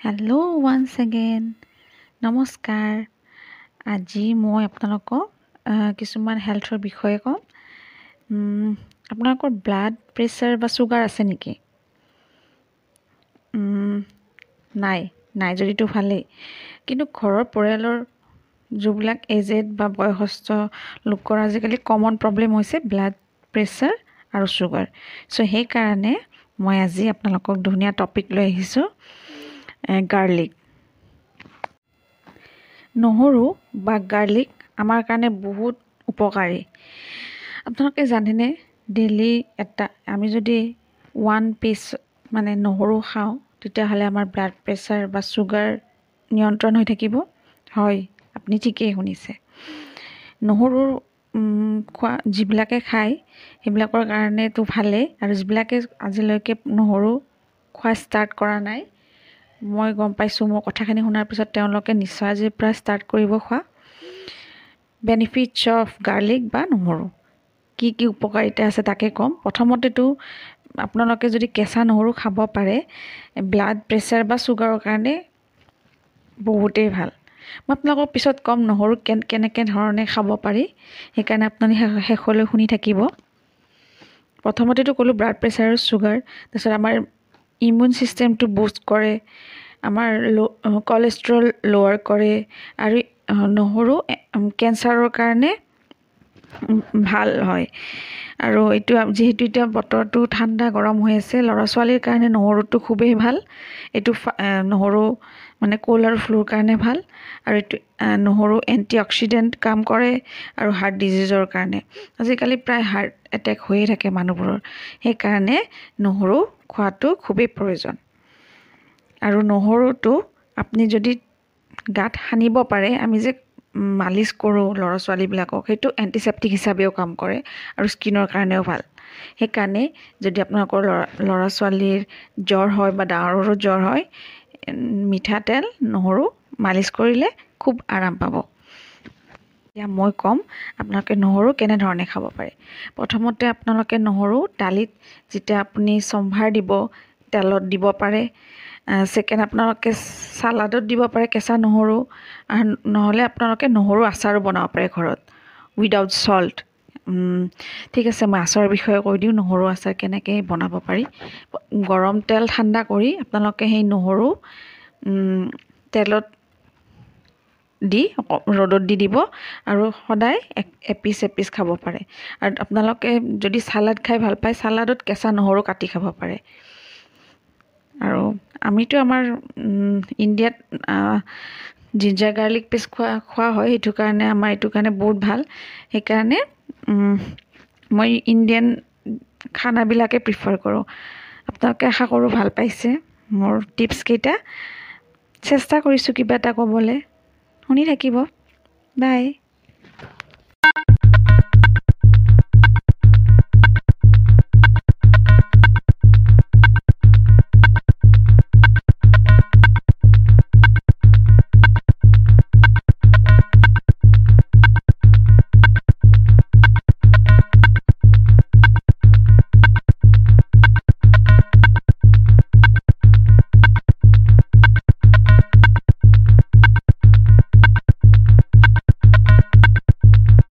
Hello once again নমস্কাৰ আজি মই আপোনালোকক কিছুমান হেল্থৰ বিষয়ে ক'ম আপোনালোকৰ ব্লাড প্ৰেছাৰ বা চুগাৰ আছে নেকি নাই নাই যদিতো ভালেই কিন্তু ঘৰৰ পৰিয়ালৰ যিবিলাক এজেড বা বয়সস্থ লোকৰ আজিকালি কমন প্ৰব্লেম হৈছে ব্লাড প্ৰেছাৰ আৰু চুগাৰ চ' সেইকাৰণে মই আজি আপোনালোকক ধুনীয়া টপিক লৈ আহিছোঁ গাৰ্লিক নহৰু বা গাৰ্লিক আমাৰ কাৰণে বহুত উপকাৰী। আপোনালোকে জানেনে ডেইলি এটা আমি যদি ওৱান পিচ মানে নহৰু খাওঁ তেতিয়াহ'লে আমাৰ ব্লাড প্ৰেছাৰ বা চুগাৰ নিয়ন্ত্ৰণ হৈ থাকিব। হয় আপুনি ঠিকেই শুনিছে। নহৰুৰ উম, খোৱা যিবিলাকে খায় সেইবিলাকৰ কাৰণেতো ভালেই। আৰু যিবিলাকে আজিলৈকে নহৰু খোৱা ষ্টাৰ্ট কৰা নাই মই গম পাইছোঁ মোৰ কথাখিনি শুনাৰ পিছত তেওঁলোকে নিশ্চয় আজিৰ পৰা ষ্টাৰ্ট কৰিব খোৱা। বেনিফিটছ অফ গাৰ্লিক বা নহৰু। কি কি উপকাৰিতা আছে তাকে ক'ম। প্ৰথমতেতো আপোনালোকে যদি কেঁচা নহৰু খাব পাৰে ব্লাড প্ৰেছাৰ বা চুগাৰৰ কাৰণে বহুতেই ভাল। মই আপোনালোকক পিছত ক'ম নহৰু কেন কেনেকৈ ধৰণে খাব পাৰি সেইকাৰণে আপুনি শেষলৈ শুনি থাকিব। প্ৰথমতেতো ক'লোঁ ব্লাড প্ৰেছাৰ আৰু চুগাৰ তাৰপিছত আমাৰ ইমিউন ছিষ্টেমটো বুষ্ট কৰে আমাৰ ল' কলেষ্ট্ৰল লৱাৰ কৰে আৰু নহৰু কেঞ্চাৰৰ কাৰণে ভাল হয়। আৰু এইটো যিহেতু এতিয়া বতৰটো ঠাণ্ডা গৰম হৈ আছে ল'ৰা ছোৱালীৰ কাৰণে নহৰুটো খুবেই ভাল। এইটো নহৰু মানে ক'ল্ড আৰু ফ্লুৰ কাৰণে ভাল। আৰু এইটো নহৰু এণ্টি অক্সিডেণ্ট কাম কৰে আৰু হাৰ্ট ডিজিজৰ কাৰণে। আজিকালি প্ৰায় হাৰ্ট এটেক হৈয়ে থাকে মানুহবোৰৰ। সেইকাৰণে নহৰু খোৱাটো খুবেই প্ৰয়োজন। আৰু নহৰুটো আপুনি যদি গাত সানিব পাৰে আমি যে মালিচ কৰোঁ ল'ৰা ছোৱালীবিলাকক সেইটো এণ্টিচেপ্টিক হিচাপেও কাম কৰে আৰু স্কিনৰ কাৰণেও ভাল। সেইকাৰণে যদি আপোনালোকৰ ল'ৰা ল'ৰা ছোৱালীৰ জ্বৰ হয় বা ডাঙৰৰো জ্বৰ হয় মিঠাতেল নহৰু মালিচ কৰিলে খুব আৰাম পাব। এতিয়া মই ক'ম আপোনালোকে নহৰু কেনেধৰণে খাব পাৰে। প্ৰথমতে আপোনালোকে নহৰু দালিত যেতিয়া আপুনি চম্ভাৰ দিব তেলত দিব পাৰে ছেকেণ্ড আপোনালোকে চালাডত দিব পাৰে কেঁচা নহৰু নহ'লে আপোনালোকে নহৰু আচাৰো বনাব পাৰে ঘৰত উইদাউট চল্ট ঠিক আছে মই আচাৰৰ বিষয়ে কৈ দিওঁ নহৰু আচাৰ কেনেকৈ বনাব পাৰি। গৰম তেল ঠাণ্ডা কৰি আপোনালোকে সেই নহৰু তেলত দি ৰ'দত দি দিব আৰু সদায় এপিচ এপিচ খাব পাৰে। আৰু আপোনালোকে যদি চালাড খাই ভাল পায় চালাডত কেঁচা নহৰু কাটি খাব পাৰে। আৰু আমিতো আমাৰ ইণ্ডিয়াত জিঞ্জাৰ গাৰ্লিক পেষ্ট খোৱা খোৱা হয় সেইটো কাৰণে আমাৰ এইটো কাৰণে বহুত ভাল। সেইকাৰণে মই ইণ্ডিয়ান খানাবিলাকে প্ৰিফাৰ কৰোঁ। আপোনালোকে আশা কৰোঁ ভাল পাইছে মোৰ টিপছকেইটা চেষ্টা কৰিছোঁ কিবা এটা ক'বলৈ। শুনি থাকিব। বাই